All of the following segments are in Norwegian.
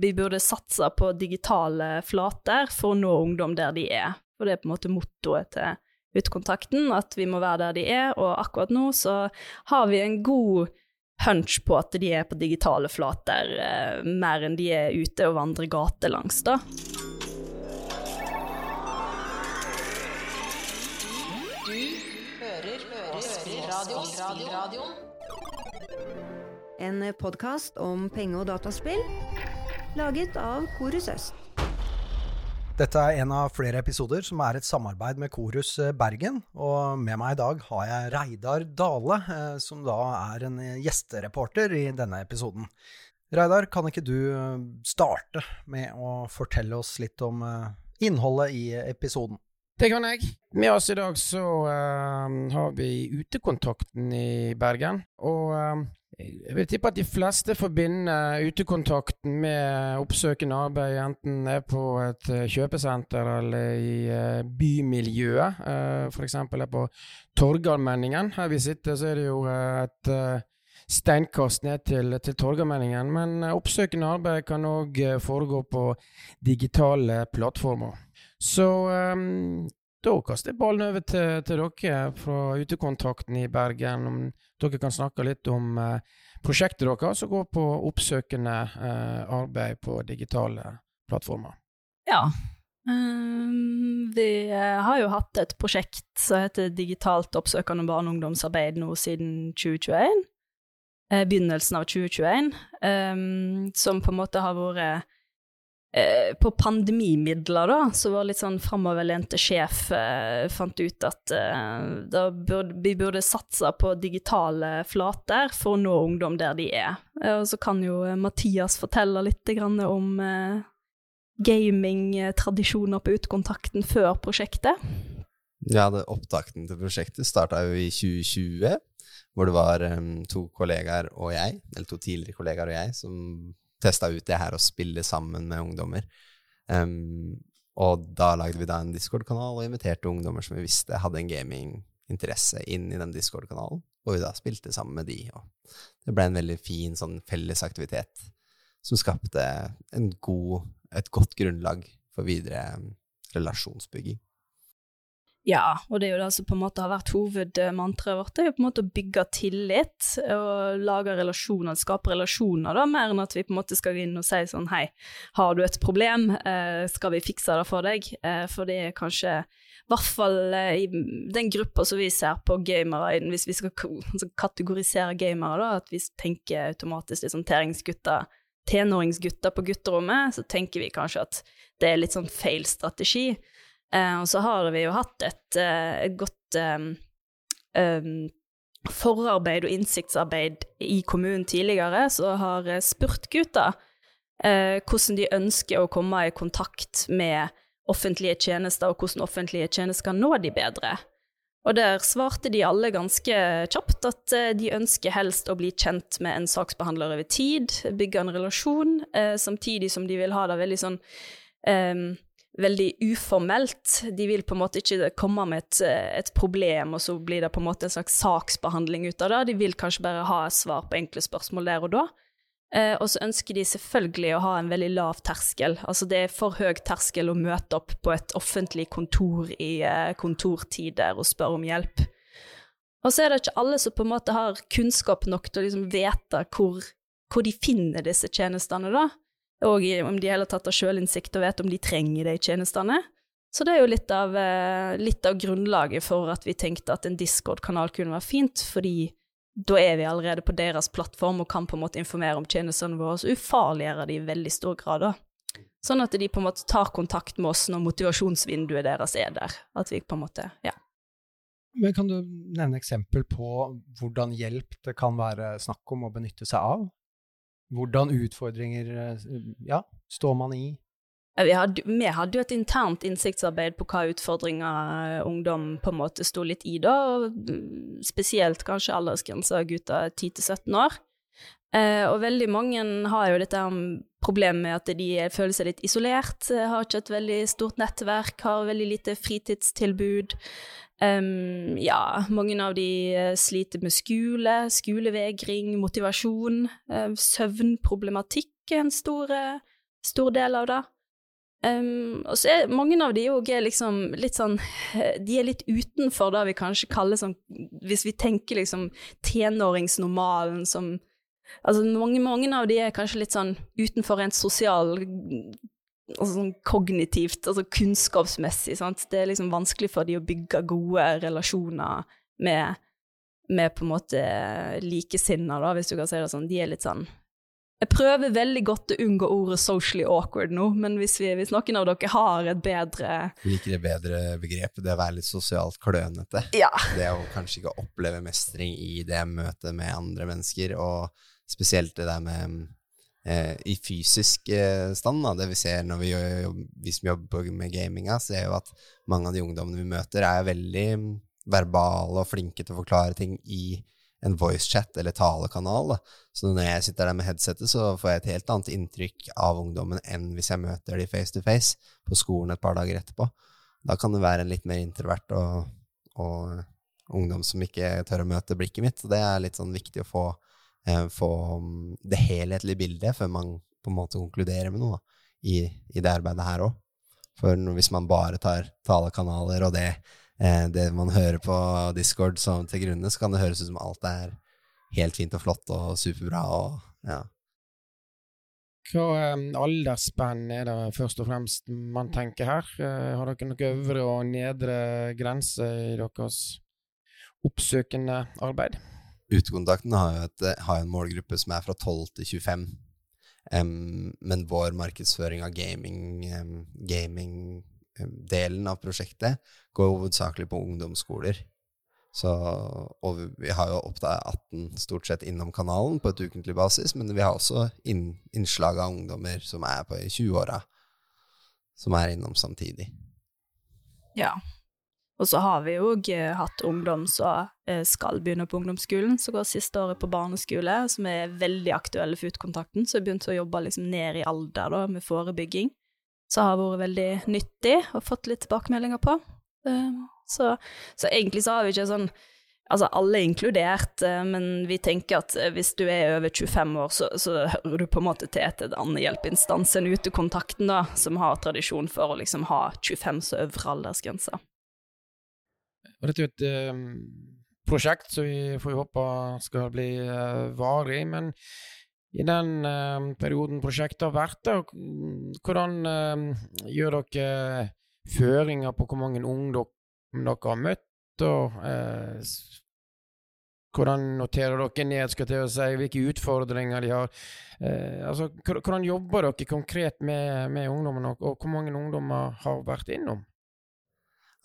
vi burde satse på digitale flater for å nå ungdom der de er. For det er på en måte mottoet til Utekontakten, at vi må være der de er, og akkurat nå så har vi en god hunch på at de er på digitale flater, eh, mer enn de er ute og vandrer gatelangs, da. En podkast om penge- og dataspill laget av Korus Øst. Dette er en av flere episoder som er et samarbeid med Korus eh, Bergen. Og med meg i dag har jeg Reidar Dale, eh, som da er en gjestereporter i denne episoden. Reidar, kan ikke du eh, starte med å fortelle oss litt om innholdet i episoden? Det kan jeg. Med oss i dag så uh, har vi Utekontakten i Bergen. Og uh, jeg vil tippe at de fleste forbinder utekontakten med oppsøkende arbeid, enten det er på et kjøpesenter eller i uh, bymiljøet. Uh, F.eks. her på Torgallmenningen. Her vi sitter, så er det jo et steinkast ned til, til Torgallmenningen. Men oppsøkende arbeid kan òg foregå på digitale plattformer. Så da kaster jeg ballen over til, til, dere fra Utekontakten i Bergen. Om dere kan snakke litt om uh, prosjektet deres som går på oppsøkende uh, arbeid på digitale plattformer. Ja. Um, vi uh, har jo hatt et prosjekt som heter Digitalt oppsøkende barne- og ungdomsarbeid nå siden 2021. begynnelsen av 2021. Um, som på en måte har vært Eh, på pandemimidler, da, så var litt sånn framoverlente sjef eh, fant ut at eh, burde, vi burde satse på digitale flater for å nå ungdom der de er. Eh, og så kan jo Mathias fortelle litt om gamingtradisjoner på Utekontakten før prosjektet. Ja, det, opptakten til prosjektet starta jo i 2020, hvor det var um, to kollegaer og jeg, eller to tidligere kollegaer og jeg, som testa ut det her å spille sammen med ungdommer. Um, og da lagde vi da en Discord-kanal og inviterte ungdommer som vi visste hadde en gaminginteresse, inn i den Discord-kanalen. Og vi da spilte sammen med de. Og det ble en veldig fin sånn felles aktivitet som skapte god, et godt grunnlag for videre relasjonsbygging. Ja, og det er jo det som på en måte har vært hovedmantraet vårt, det er jo på en måte å bygge tillit og lage relasjoner, skape relasjoner, da, mer enn at vi på en måte skal gå inn og si sånn hei, har du et problem, eh, skal vi fikse det for deg? Eh, for det er kanskje i hvert fall eh, i den gruppa som vi ser på gamere, hvis vi skal altså kategorisere gamere, da, at vi tenker automatisk litt sånn teringsgutter, tenåringsgutter på gutterommet, så tenker vi kanskje at det er litt sånn feil strategi. Uh, og så har vi jo hatt et, et godt um, um, forarbeid og innsiktsarbeid i kommunen tidligere, så har spurt gutta hvordan de ønsker å komme i kontakt med offentlige tjenester, og hvordan offentlige tjenester kan nå de bedre. Og der svarte de alle ganske kjapt at de ønsker helst å bli kjent med en saksbehandler over tid, bygge en relasjon, samtidig som de vil ha det veldig sånn um, veldig uformelt. De vil på en måte ikke komme med et, et, problem, og så blir det på en måte en slags saksbehandling ut av det. De vil kanskje bare ha svar på enkle spørsmål der og da. Eh, og så ønsker de selvfølgelig å ha en veldig lav terskel. Altså det er for høy terskel å møte opp på et offentlig kontor i eh, kontortider og spørre om hjelp. Og så er det ikke alle som på en måte har kunnskap nok til å liksom vite hvor, hvor de finner disse tjenestene, da og om de heller tatt har sjølinnsikt og vet om de trenger det i tjenestene. Så det er jo litt av, eh, litt av grunnlaget for at vi tenkte at en Discord-kanal kunne være fint, fordi da er vi allerede på deres plattform og kan på en måte informere om tjenestene våre, og ufarliggjøre de i veldig stor grad. da. Sånn at de på en måte tar kontakt med oss når motivasjonsvinduet deres er der. At vi på en måte, ja. Men Kan du nevne eksempel på hvordan hjelp det kan være snakk om å benytte seg av? Hvordan utfordringer eh, ja, står man i? Vi hadde, vi hadde, jo et internt innsiktsarbeid på hva utfordringer eh, ungdom på en måte sto litt i da, mm, spesielt kanskje aldersgrensa gutter 10-17 år. Eh, og veldig mange har jo dette problemet med at de føler seg litt isolert, eh, har ikke et veldig stort nettverk, har veldig lite fritidstilbud. Um, ja, mange av de uh, sliter med skole, skolevegring, motivasjon. Uh, søvnproblematikk er en stor stor del av det. Um, og så er mange av de òg liksom litt sånn De er litt utenfor det vi kanskje kaller sånn Hvis vi tenker liksom tenåringsnormalen som Altså mange, mange av de er kanskje litt sånn utenfor rent sosial altså sånn kognitivt, altså kunnskapsmessig, sant. Det er liksom vanskelig for de å bygge gode relasjoner med, med på en måte likesinna, da, hvis du kan si det sånn. De er litt sånn jeg prøver veldig godt å unngå ordet 'socially awkward' nå, men hvis, vi, hvis noen av dere har et bedre Jeg liker det bedre begrepet, det å være litt sosialt klønete. Ja. Det å kanskje ikke oppleve mestring i det møtet med andre mennesker, og spesielt det der med eh, i fysisk eh, stand, da, det vi ser når vi, jobb, vi som jobber med gaminga, ser jo at mange av de ungdommene vi møter, er veldig verbale og flinke til å forklare ting i en voicechat eller talekanal. Da. Så når jeg sitter der med headsetet, så får jeg et helt annet inntrykk av ungdommen enn hvis jeg møter de face to face på skolen et par dager etterpå. Da kan det være en litt mer introvert og, og ungdom som ikke tør å møte blikket mitt. Så det er litt sånn viktig å få, eh, få det helhetlige bildet før man på en måte konkluderer med noe da, i, i, det arbeidet her òg. For hvis man bare tar talekanaler og det eh, det man hører på Discord som til grunne, så kan det høres ut som alt er helt fint og flott og superbra og ja. Hva um, aldersspenn er det først og fremst man tenker her? Har dere noen øvre og nedre grense i deres oppsøkende arbeid? Utekontakten har jo et, har en målgruppe som er fra 12 til 25. Um, men vår markedsføring av gaming, um, gaming delen av prosjektet går hovedsakelig på ungdomsskoler. Så, og vi har jo opptil 18 stort sett innom kanalen på et ukentlig basis, men vi har også inn, innslag av ungdommer som er på 20-åra, som er innom samtidig. Ja. Og så har vi jo eh, hatt ungdom som eh, skal begynne på ungdomsskolen, som går siste året på barneskole, som er veldig aktuelle for utkontakten, så jeg begynte å jobbe liksom ned i alder da, med forebygging Så har vært veldig nyttig og fått litt tilbakemeldinger på. Ehm, så, så, egentlig så har vi ikke sånn Altså, alle er inkludert, eh, men vi tenker at eh, hvis du er over 25 år, så, så hører du på en måte til et annen hjelpeinstans enn Utekontakten, da, som har tradisjon for å liksom ha 25 som øvre aldersgrense. Dette er jo et um, prosjekt som vi får håpe skal bli uh, varig, men i den uh, perioden prosjektet har vært der, hvordan gjør dere føringer på hvor mange unge dere har møtt, og hvordan noterer dere ned skal til å si, hvilke utfordringer de har? altså, hvordan jobber dere konkret med, med ungdommen, og, og hvor mange ungdommer har vært innom?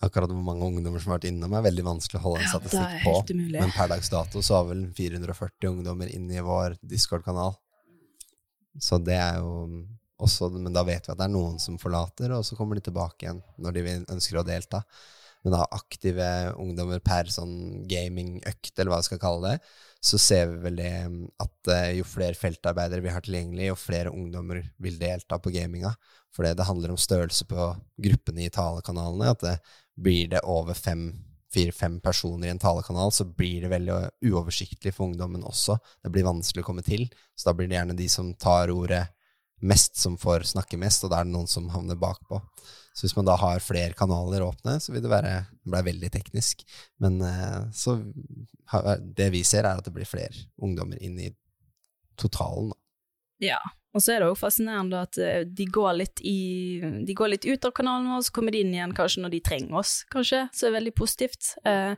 Akkurat hvor mange ungdommer som har vært innom, er veldig vanskelig å holde en statistikk på. Umulig. Men per dags dato så har vel 440 ungdommer inne i vår Discord-kanal. Så det er jo også Men da vet vi at det er noen som forlater, og så kommer de tilbake igjen når de ønsker å delta. Men da aktive ungdommer per sånn gamingøkt, eller hva vi skal kalle det, så ser vi vel det at eh, jo flere feltarbeidere vi har tilgjengelig, jo flere ungdommer vil delta på gaminga. For det handler om størrelse på gruppene i talekanalene. At det blir det over fem fire-fem personer i en talekanal, så blir det veldig uoversiktlig for ungdommen også. Det blir vanskelig å komme til. Så da blir det gjerne de som tar ordet mest, som får snakke mest, og da er det noen som havner bakpå. Så hvis man da har flere kanaler åpne, så vil det være Det ble veldig teknisk. Men eh, så Det vi ser, er at det blir flere ungdommer inn i totalen, da. Ja, og så er det òg fascinerende at eh, de går, litt i, de går litt ut av kanalen vår, så kommer de inn igjen kanskje når de trenger oss, kanskje, så er det veldig positivt. Eh,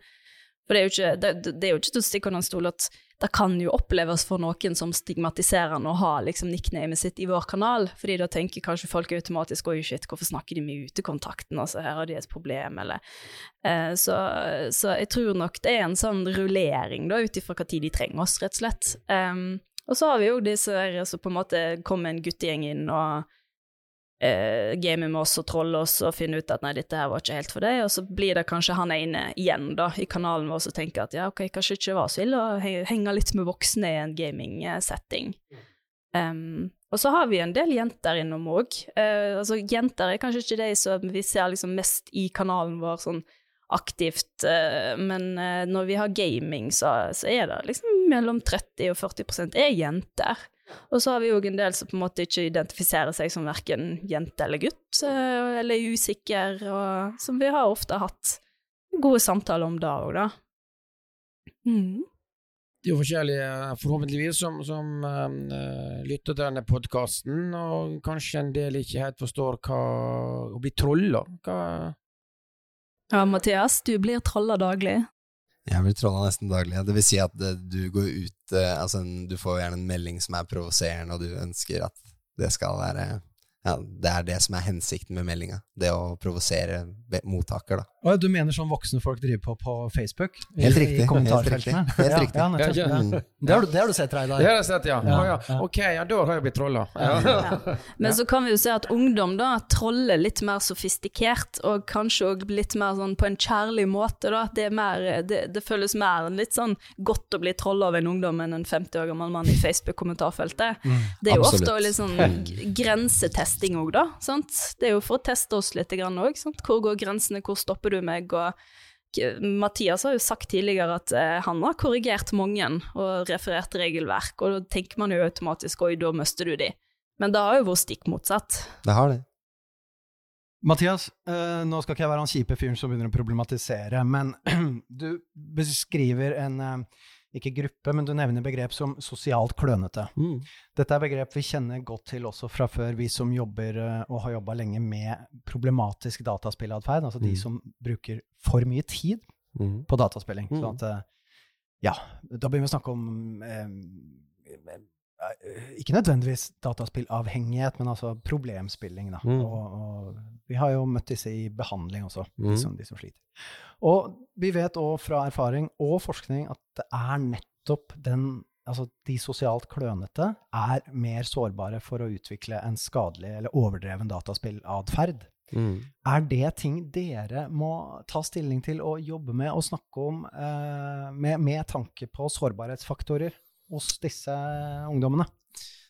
for det er jo ikke, det, det er jo ikke til å stikke under en stol at det kan jo oppleves for noen som stigmatiserende å ha liksom nicknamet sitt i vår kanal, fordi da tenker kanskje folk automatisk oi shit, hvorfor snakker de med utekontakten, altså her har de et problem, eller eh, så, så, jeg tror nok det er en sånn rullering da, ut ifra tid de trenger oss, rett og slett. Um, og så har vi jo disse der som på en måte kommer en guttegjeng inn og eh, gamer med oss og troller oss og finner ut at nei, dette her var ikke helt for deg, og så blir det kanskje han ene igjen da, i kanalen vår og tenker at ja, ok, kanskje ikke var så ille å henge litt med voksne i en gaming-setting. Um, og så har vi en del jenter innom òg. Uh, eh, altså, jenter er kanskje ikke de som vi ser liksom mest i kanalen vår sånn aktivt, uh, men uh, når vi har gaming, så, så, er det liksom mellom 30 og 40% er jenter. Og så har vi jo en del som på en måte ikke identifiserer seg som verken jente eller gutt, eh, eller er usikker, og som vi har ofte hatt gode samtaler om da òg, da. Mm. Det er jo forskjellige, forhåpentligvis, som, som uh, lytter til denne podkasten, og kanskje en del ikke helt forstår hva å bli trolla. Hva Ja, Mathias, du blir trolla daglig. Jeg blir trolla nesten daglig. Det vil si at du går ut eh, altså, Du får gjerne en melding som er provoserende, og du ønsker at det skal være ja, Det er det som er hensikten med meldinga. Det å provosere mottaker, da. Å, du mener sånn voksne folk driver på på Facebook? I- Helt I riktig, kommentarfeltene? helt riktig, helt riktig. Ja, Ja, ja. Mm. Det, har du, det har du sett, Reidar? Det har jeg sett, ja. Ja, ja. ja. Ok, ja, da har jeg blitt trolla. Ja. Ja. Men så kan vi jo se at ungdom da troller litt mer sofistikert, og kanskje òg litt mer sånn på en kjærlig måte, da. Det, er mer, det, det føles mer litt sånn godt å bli trolla av en ungdom enn en 50 år gammel mann i Facebook-kommentarfeltet. Det er jo Absolutt. ofte litt sånn g- grensetesting òg, da. Sant? Det er jo for å teste oss litt òg. Hvor går grensene, hvor stopper du meg? og Mathias har jo sagt tidligere at eh, han har korrigert mange og referert regelverk, og da tenker man jo automatisk oi, da mister du de. Men det har jo vært stikk motsatt. Det har det. Mathias, eh, nå skal ikke jeg være han kjipe fyren som begynner å problematisere, men du beskriver en eh, ikke gruppe, men du nevner begrep som sosialt klønete. Mm. Dette er begrep vi kjenner godt til også fra før, vi som jobber eh, og har jobba lenge med problematisk dataspillatferd, altså de Mm. som bruker for mye tid Mm. på dataspilling. Mm. Sånn at eh, ja, da begynner vi å snakke om eh, eh, ikke nødvendigvis dataspillavhengighet, men altså problemspilling. Da. Mm. Og, og vi har jo møtt disse i behandling også, Mm. de, som, de som sliter. Og vi vet òg fra erfaring og forskning at det er nettopp den Altså de sosialt klønete er mer sårbare for å utvikle en skadelig eller overdreven dataspillatferd. Mm. Er det ting dere må ta stilling til og jobbe med og snakke om eh, med, med tanke på sårbarhetsfaktorer hos disse ungdommene?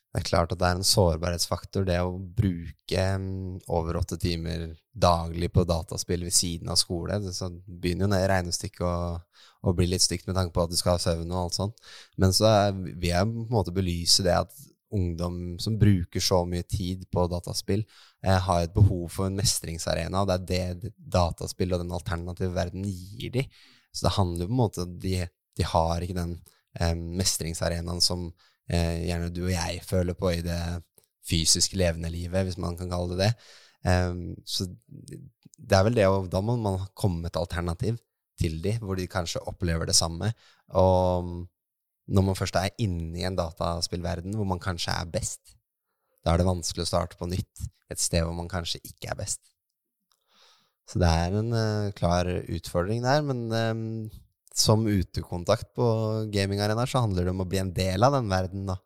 Det er klart at det er en sårbarhetsfaktor, det å bruke mm, over åtte timer daglig på dataspill ved siden av skole. Så begynner jo det regnestykket og, bli litt stygt med tanke på at du skal ha søvn og alt sånt. Men så vil jeg på en måte belyse det at ungdom som bruker så mye tid på dataspill, eh, har et behov for en mestringsarena, og det er det dataspill og den alternative verden gir de. Så det handler jo på en måte om de, de har ikke den eh, mestringsarenaen som eh, gjerne du og jeg føler på i det fysisk levende livet, hvis man kan kalle det det. Em, så det er vel det, og da må man komme med et alternativ til de, hvor de kanskje opplever det samme. Og når man først er inne i en dataspillverden hvor man kanskje er best, da er det vanskelig å starte på nytt et sted hvor man kanskje ikke er best. Så det er en uh, klar utfordring der, men em, som utekontakt på gamingarenaer så handler det om å bli en del av den verden, da.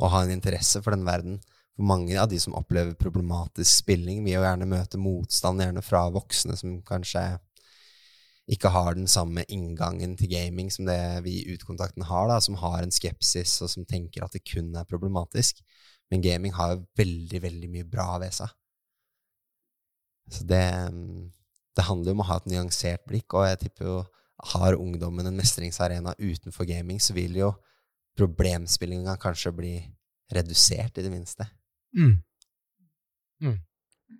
Og ha en interesse for den verden. For mange av de som opplever problematisk spilling, vil jo gjerne møte motstand, gjerne fra voksne som kanskje ikke har den samme inngangen til gaming som det vi i utekontakten har, da, som har en skepsis, og som tenker at det kun er problematisk. Men gaming har jo veldig, veldig mye bra ved seg. Så det, det handler jo om å ha et nyansert blikk, og jeg tipper jo har ungdommen en mestringsarena utenfor gaming, så vil jo problemspillinga kanskje bli redusert, i det minste.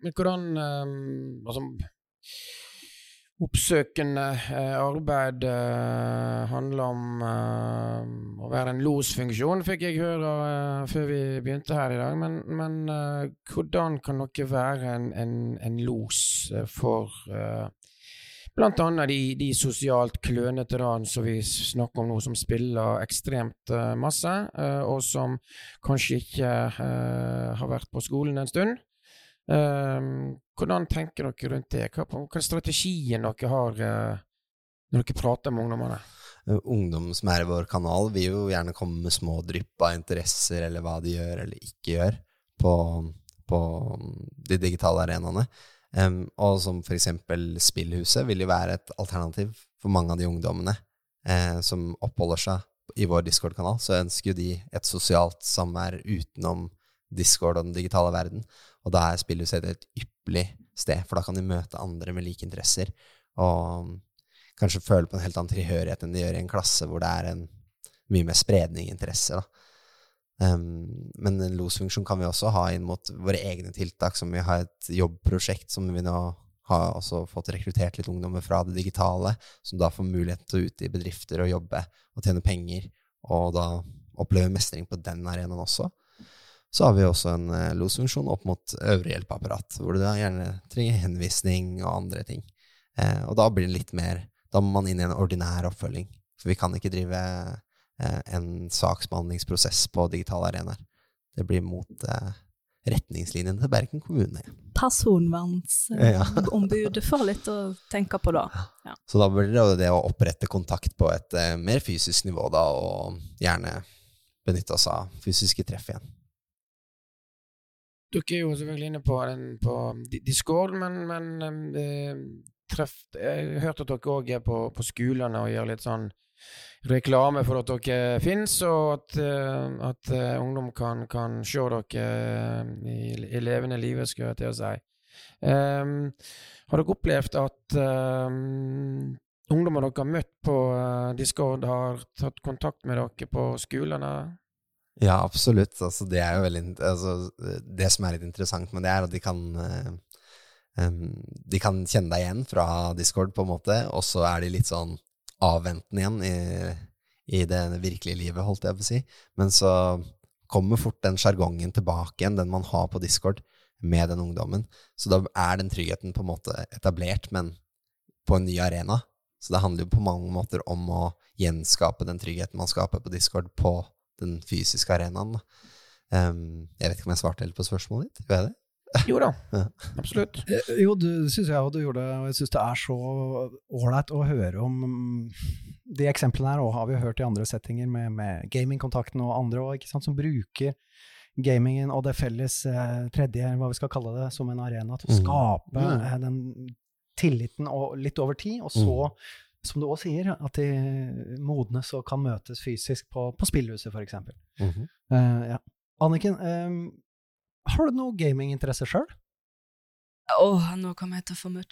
Men hvordan um, Altså Oppsøkende uh, arbeid uh, handler om uh, å være en losfunksjon, fikk jeg høre før vi begynte her i dag. Men, men hvordan kan dere være en, en, en los for blant annet de, de sosialt klønete som vi snakker om nå, som spiller ekstremt uh, masse, uh, og som kanskje ikke uh, har vært på skolen en stund? Hvordan tenker dere rundt det? Hva, hva er strategien dere har når dere prater med ungdommene? Ungdom som er i vår kanal, vil jo gjerne komme med små drypp av interesser, eller hva de gjør eller ikke gjør, på, på de digitale arenaene. Em, og som for eksempel Spillhuset vil jo være et alternativ for mange av de ungdommene eh, som oppholder seg i vår Discord-kanal. Så ønsker jo de et sosialt samvær utenom Discord og den digitale verden. Og da er Spillhuset et ypperlig sted, for da kan de møte andre med like interesser. Og kanskje føle på en helt annen tilhørighet enn de gjør i en klasse hvor det er en mye mer spredning i interesser. Da. Um, men en losfunksjon kan vi også ha inn mot våre egne tiltak, som vi har et jobbprosjekt som vi nå har også fått rekruttert litt ungdommer fra det digitale, som da får muligheten til å ut i bedrifter og jobbe og tjene penger, og da oppleve mestring på den arenaen også. Så har vi også en uh, losfunksjon opp mot øvrig hjelpeapparat, hvor du da gjerne trenger henvisning og andre ting. Eh, og da blir det litt mer Da må man inn i en ordinær oppfølging. For vi kan ikke drive en saksbehandlingsprosess på digitale arenaer. Det blir mot retningslinjene til Bergen kommune. Personvernombudet ja. får litt å tenke på da. Ja. Så da blir det det å opprette kontakt på et mer fysisk nivå, da, og gjerne benytte oss av fysiske treff igjen. Dere er jo selvfølgelig inne på, den, på Discord, men, men eh, treff, jeg hørte at dere òg er på, på, skolene og gjør litt sånn reklame for at dere finnes, og at, uh, at uh, ungdom kan, kan, se dere uh, i, i, levende livet, skulle jeg til å si. Um, har dere opplevd at um, ungdommer dere har møtt på Discord, har tatt kontakt med dere på skolene? Ja, absolutt. Altså, det veldig altså, Det som er litt interessant med det, er at de kan um, De kan kjenne deg igjen fra Discord, på en måte, og så er de litt sånn avventende igjen i, i det virkelige livet, holdt jeg på å si. Men så kommer fort den sjargongen tilbake igjen, den man har på Discord, med den ungdommen. Så da er den tryggheten på en måte etablert, men på en ny arena. Så det handler jo på mange måter om å gjenskape den tryggheten man skaper på Discord, på den fysiske arenaen. Um, jeg vet ikke om jeg svarte helt på spørsmålet ditt? Gjør jeg det? Jo da, ja. absolutt. Eh, jo, det syns jeg du gjorde, og jeg syns det er så ålreit å høre om De eksemplene her og har vi hørt i andre settinger, med, med gamingkontakten og andre også, som bruker gamingen og det felles eh, tredje, hva vi skal kalle det, som en arena til å mm. skape mm. eh, den tilliten og, litt over tid, og så mm som du òg sier, at de modnes og kan møtes fysisk på, på spillhuset, f.eks. Mm -hmm. uh, ja. Anniken, um, har du noe gaminginteresse sjøl? Åh, oh, nå kommer jeg til å få mye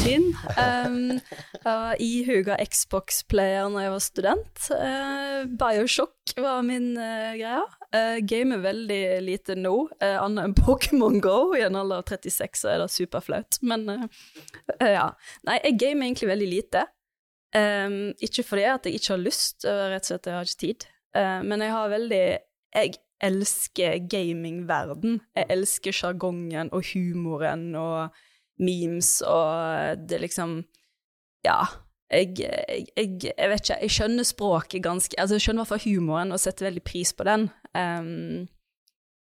tynn. Um, jeg var ihuga Xbox-player når jeg var student. Uh, Bioshock var min uh, greie. Uh, gamer veldig lite nå, uh, annet enn Pokémon Go. I en alder av 36 så er det superflaut. Men ja. Nei, jeg gamer egentlig veldig lite. Um, ikke fordi at jeg ikke har lyst, rett og slett jeg har ikke tid, men jeg har veldig Jeg elsker gamingverden. Jeg elsker sjargongen og humoren og memes og det liksom Ja. Jeg, jeg, jeg, jeg, vet ikke, jeg skjønner språket ganske Altså, jeg skjønner i hvert fall humoren og setter veldig pris på den. Um,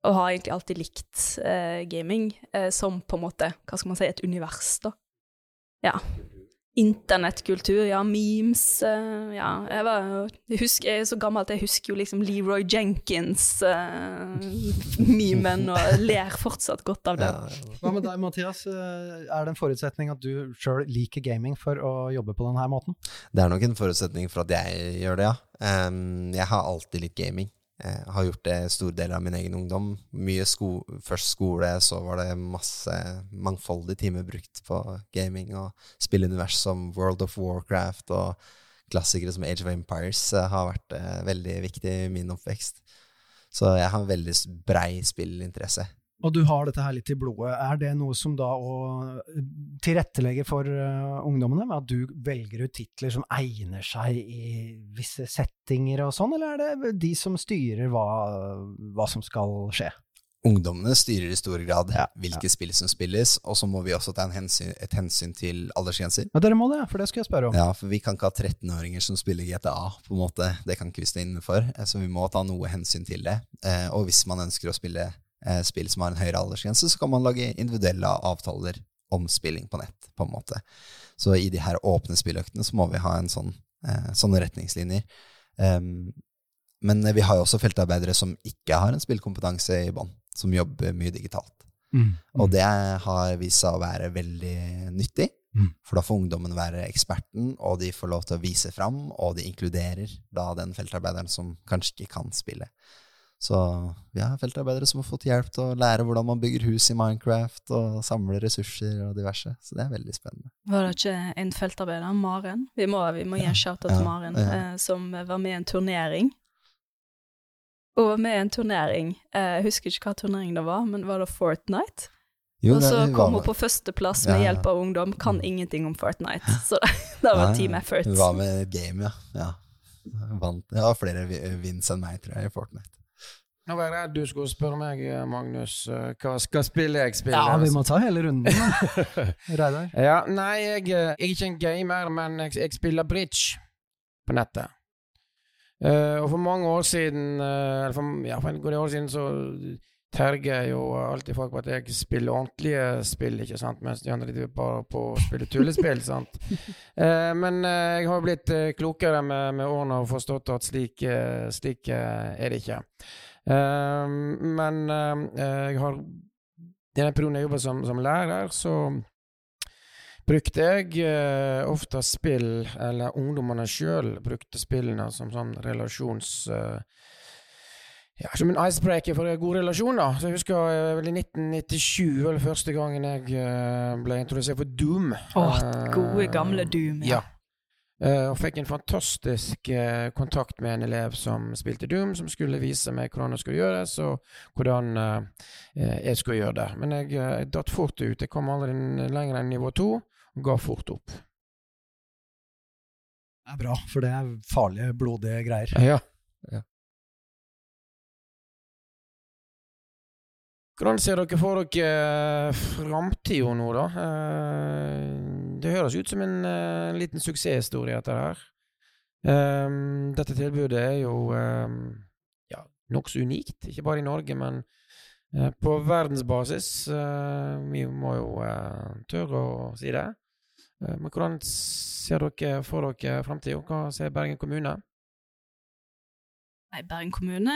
og har egentlig alltid likt uh, gaming uh, som på en måte, hva skal man si, et univers, da. Ja internettkultur, ja, memes uh, Ja, jeg var jeg, husker, jeg er så gammel at jeg husker jo liksom Leroy Jenkins-memen uh, og ler fortsatt godt av det. Ja, Hva med deg, Mathias? Eh, er det en forutsetning at du sjøl liker gaming for å jobbe på denne måten? Det er nok en forutsetning for at jeg gjør det, ja. Um, jeg har alltid litt gaming. Jeg eh, har gjort det stor del av min egen ungdom. Mye sko først skole, så var det masse mangfoldige timer brukt på gaming og spillunivers som World of Warcraft og klassikere som Age of Empires eh, har vært eh, veldig viktig i min oppvekst. Så jeg har en veldig brei spillinteresse. Og du har dette her litt i blodet. Er det noe som da å tilrettelegge for uh, ungdommene, med at du velger ut titler som egner seg i visse settinger og sånn, eller er det de som styrer hva, hva som skal skje? Ungdommene styrer i stor grad ja, hvilke ja. spill som spilles, og så må vi også ta hensyn, et hensyn til aldersgrenser. Ja, dere må det, for det skal jeg spørre om. Ja, for vi kan ikke ha 13-åringer som spiller GTA, på en måte. Det kan ikke vi stå inne for, så vi må ta noe hensyn til det. Eh, og hvis man ønsker å spille eh, spill som har en høyere aldersgrense, så kan man lage individuelle avtaler om spilling på nett, på en måte. Så i de her åpne spilløktene så må vi ha en sånn, eh, sånne retningslinjer. Um, men vi har jo også feltarbeidere som ikke har en spillkompetanse i bånn, som jobber mye digitalt. Mm. Mm. Og det har vist seg å være veldig nyttig, mm. for da får ungdommen være eksperten, og de får lov til å vise fram, og de inkluderer da den feltarbeideren som kanskje ikke kan spille. Så vi har feltarbeidere som har fått hjelp til å lære hvordan man bygger hus i Minecraft, og samler ressurser og diverse. Så det er veldig spennende. Var det ikke en feltarbeider, Maren? Vi må, vi må gi en shout-out til Maren, ja. Eh, som var med i en turnering. Hun var med i en turnering. Eh, Jeg husker ikke hva turnering det var, men var det Fortnite? Jo, og så det- kom hun på førsteplass med Ja, ja. hjelp av ungdom. Kan ingenting om Fortnite. Så det var Ja, team effort. Hun var med i game, ja. ja. Vant. ja, flere wins enn meg, tror jeg, i Fortnite. Nå var jeg redd du skulle spørre meg, eh, Magnus, eh, hva skal spille jeg spiller? Ja, vi må ta hele runden, da. Reidar. Ja, nei, jeg, eh, jeg er ikke en gamer, men jeg, jeg spiller bridge på nettet. Uh, og for mange år siden, uh, eller for, ja, for en god år siden, så terger jo alltid folk på at jeg spiller ordentlige spill, ikke sant, mens de andre driver bare på å spille tullespill, sant. Uh, men jeg har blitt klokere med, med årene og forstått at slik, slik er det ikke. Eh, men eh, jeg har denne perioden jeg jobba som, som lærer, så brukte jeg uh, ofte spill, eller ungdommene sjøl brukte spillene som sånn relasjons... Uh, ja, som en icebreaker for gode relasjoner. Så jeg husker uh, vel i 1997 var første gangen jeg ble introdusert for Doom. Åh, oh, gode gamle Doom, Ja. ja. Eh, og fikk en fantastisk eh, kontakt med en elev som spilte Doom, som skulle vise meg hvordan det skulle gjøres, og hvordan eh, jeg skulle gjøre det. Men jeg, jeg datt fort ut. Jeg kom aldri lenger enn nivå to, og ga fort opp. Det er bra, for det er farlige, blodige greier. Ja. Hvordan ser dere for dere framtida nå, da? Eh, Det høres ut som en en liten suksesshistorie, dette her. Um, Dette tilbudet er jo um, ja, nokså unikt, ikke bare i Norge, men uh, på verdensbasis. Uh, Vi må jo uh, tørre å si det. Eh, Men hvordan ser dere for dere framtida? Hva ser Bergen kommune? Nei, Bergen kommune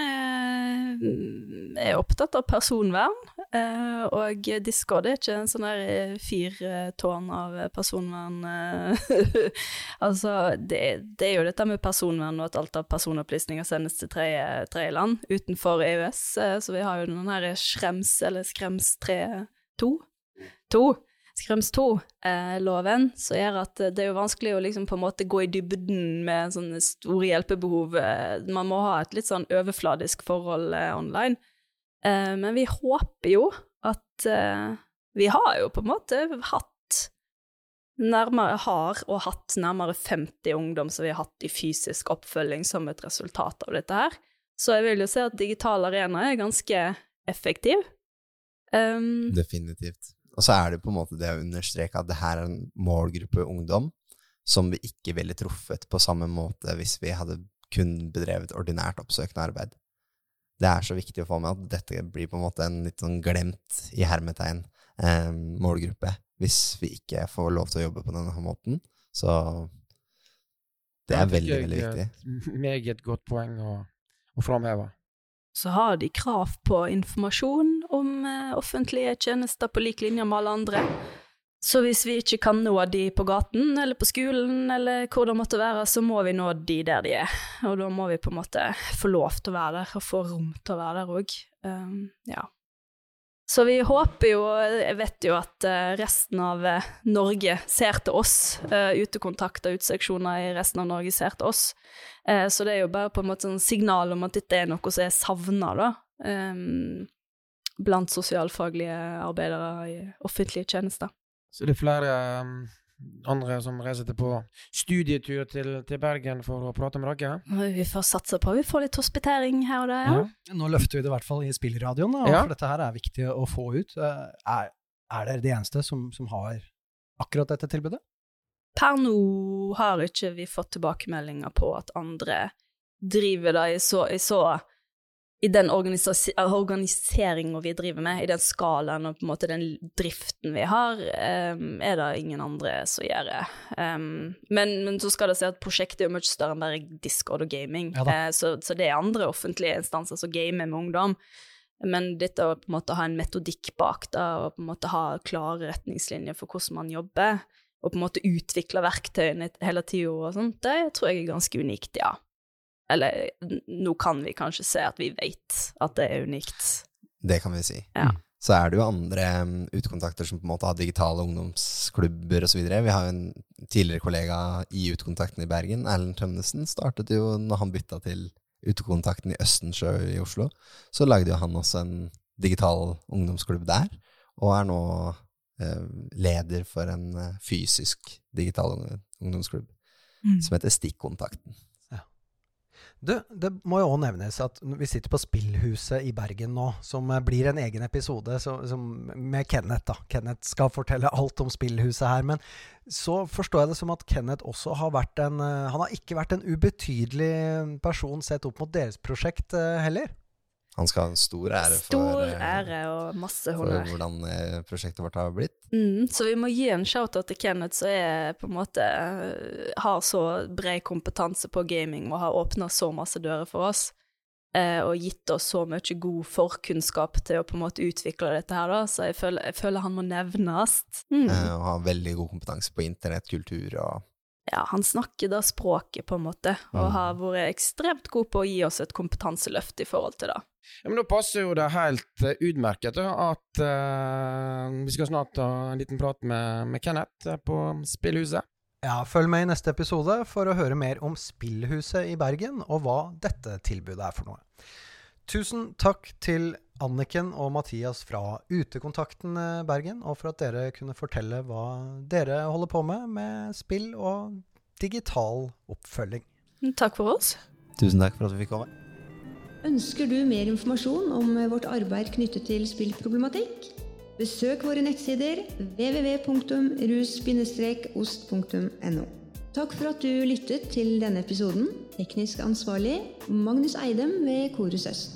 er, opptatt av personvern, eh, og Discord er ikke en sånn der eh, fyrtårn av personvern. eh. altså, det, det er jo dette med personvern og at alt av personopplysninger sendes til tredje- tredjeland utenfor EØS, så vi har jo den her Schrems, eller Skrems 3 2. 2. Skrems 2-loven, som gjør at det er jo vanskelig å liksom på en måte gå i dybden med sånne store hjelpebehov. Eh, Man må ha et litt sånn overfladisk forhold eh, online. Eh, Men vi håper jo at eh, Vi har jo på en måte hatt nærmere har og hatt nærmere 50 ungdom som vi har hatt i fysisk oppfølging som et resultat av dette her. Så jeg vil jo si at digital arena er ganske effektiv. Um, Definitivt. Og så er det på en måte det å understreke at det her er en målgruppe ungdom som vi ikke ville truffet på samme måte hvis vi hadde kun bedrevet ordinært oppsøkende arbeid. Det er så viktig å få med at dette blir på en måte en litt sånn glemt, i hermetegn, eh, målgruppe hvis vi ikke får lov til å jobbe på denne måten. Så det er veldig, veldig viktig. Et Meget godt poeng å, å framheve. så har de krav på informasjon om eh, offentlige tjenester på lik linje med alle andre. Så hvis vi ikke kan nå de på gaten eller på skolen eller hvor det måtte være, så må vi nå de der de er. Og da må vi på en måte få lov til å være der, og få rom til å være der òg. Um, ja. Så vi håper jo, jeg vet jo at eh, resten av eh, Norge ser til oss. Uh, utekontakt og uteseksjoner i resten av Norge ser til oss. Så det er jo bare på en måte sånn signal om at dette er noe som er savna, da. em, blant sosialfaglige arbeidere i offentlige tjenester. Så det er flere um, andre som reiser til på studietur til, til Bergen for å prate med dere. Vi får satse på vi får litt hospitering her og der, ja. Nå løfter vi det i hvert fall i spillradioen, da, Ja. for dette her er viktig å få ut. Eh, Er, er dere de eneste som, som har akkurat dette tilbudet? Per nå har ikke vi fått tilbakemeldinger på at andre driver det i så, i så i den organiseringa vi driver med, i den skalaen og på en måte den driften vi har, um, er det ingen andre som gjør det. Um, men, men så skal det si at prosjektet er jo mye større enn bare Discord og gaming, Ja. Eh, så, så det er andre offentlige instanser som gamer med ungdom. Men dette å på en måte ha en metodikk bak det, og på en måte ha klare retningslinjer for hvordan man jobber, og på en måte utvikle verktøyene hele tida og sånt, det tror jeg er ganske unikt, ja. Eller nå kan vi kanskje se at vi vet at det er unikt. Det kan vi si. Ja. Så er det jo andre um, utekontakter som på en måte har digitale ungdomsklubber osv. Vi har jo en tidligere kollega i Utekontakten i Bergen, Erlend Tønnesen, startet jo når han bytta til utekontakten i Østensjø i Oslo, så lagde jo han også en digital ungdomsklubb der, og er nå eh, leder for en eh, fysisk digital ungdomsklubb Mm. som heter Stikkontakten. Du, det må jo òg nevnes at vi sitter på Spillhuset i Bergen nå, som eh, blir en egen episode så, som, med Kenneth. da. Kenneth skal fortelle alt om Spillhuset her. Men så forstår jeg det som at Kenneth også har vært en eh, Han har ikke vært en ubetydelig person sett opp mot deres prosjekt eh, heller. Han skal ha en stor ære for, Stor for, ære og masse for hvordan eh, prosjektet vårt har blitt. Mm, så vi må gi en shout-out til Kenneth, som er på en måte eh, har så bred kompetanse på gaming og har åpna så masse dører for oss. eh, og gitt oss så mye god forkunnskap til å på en måte utvikle dette her, da. Så jeg føler, jeg føler han må nevnes. Mm. eh, Og har veldig god kompetanse på internettkultur og Ja, han snakker da språket, på en måte, og Mm. har vært ekstremt god på å gi oss et kompetanseløft i forhold til det. Ja, men Da passer jo det helt eh, utmerket at uh, vi skal snart ha en liten prat med, med Kenneth eh, på Spillhuset. Ja, Følg med i neste episode for å høre mer om Spillhuset i Bergen, og hva dette tilbudet er for noe. Tusen takk til Anniken og Mathias fra Utekontakten eh, Bergen, og for at dere kunne fortelle hva dere holder på med med spill og digital oppfølging. Takk for oss. Tusen takk for at vi fikk komme. Ønsker du mer informasjon om vårt arbeid knyttet til spillproblematikk? Besøk våre nettsider www.rus-ost.no. Takk for at du lyttet til denne episoden. Teknisk ansvarlig Magnus Eidem ved Korus Øst.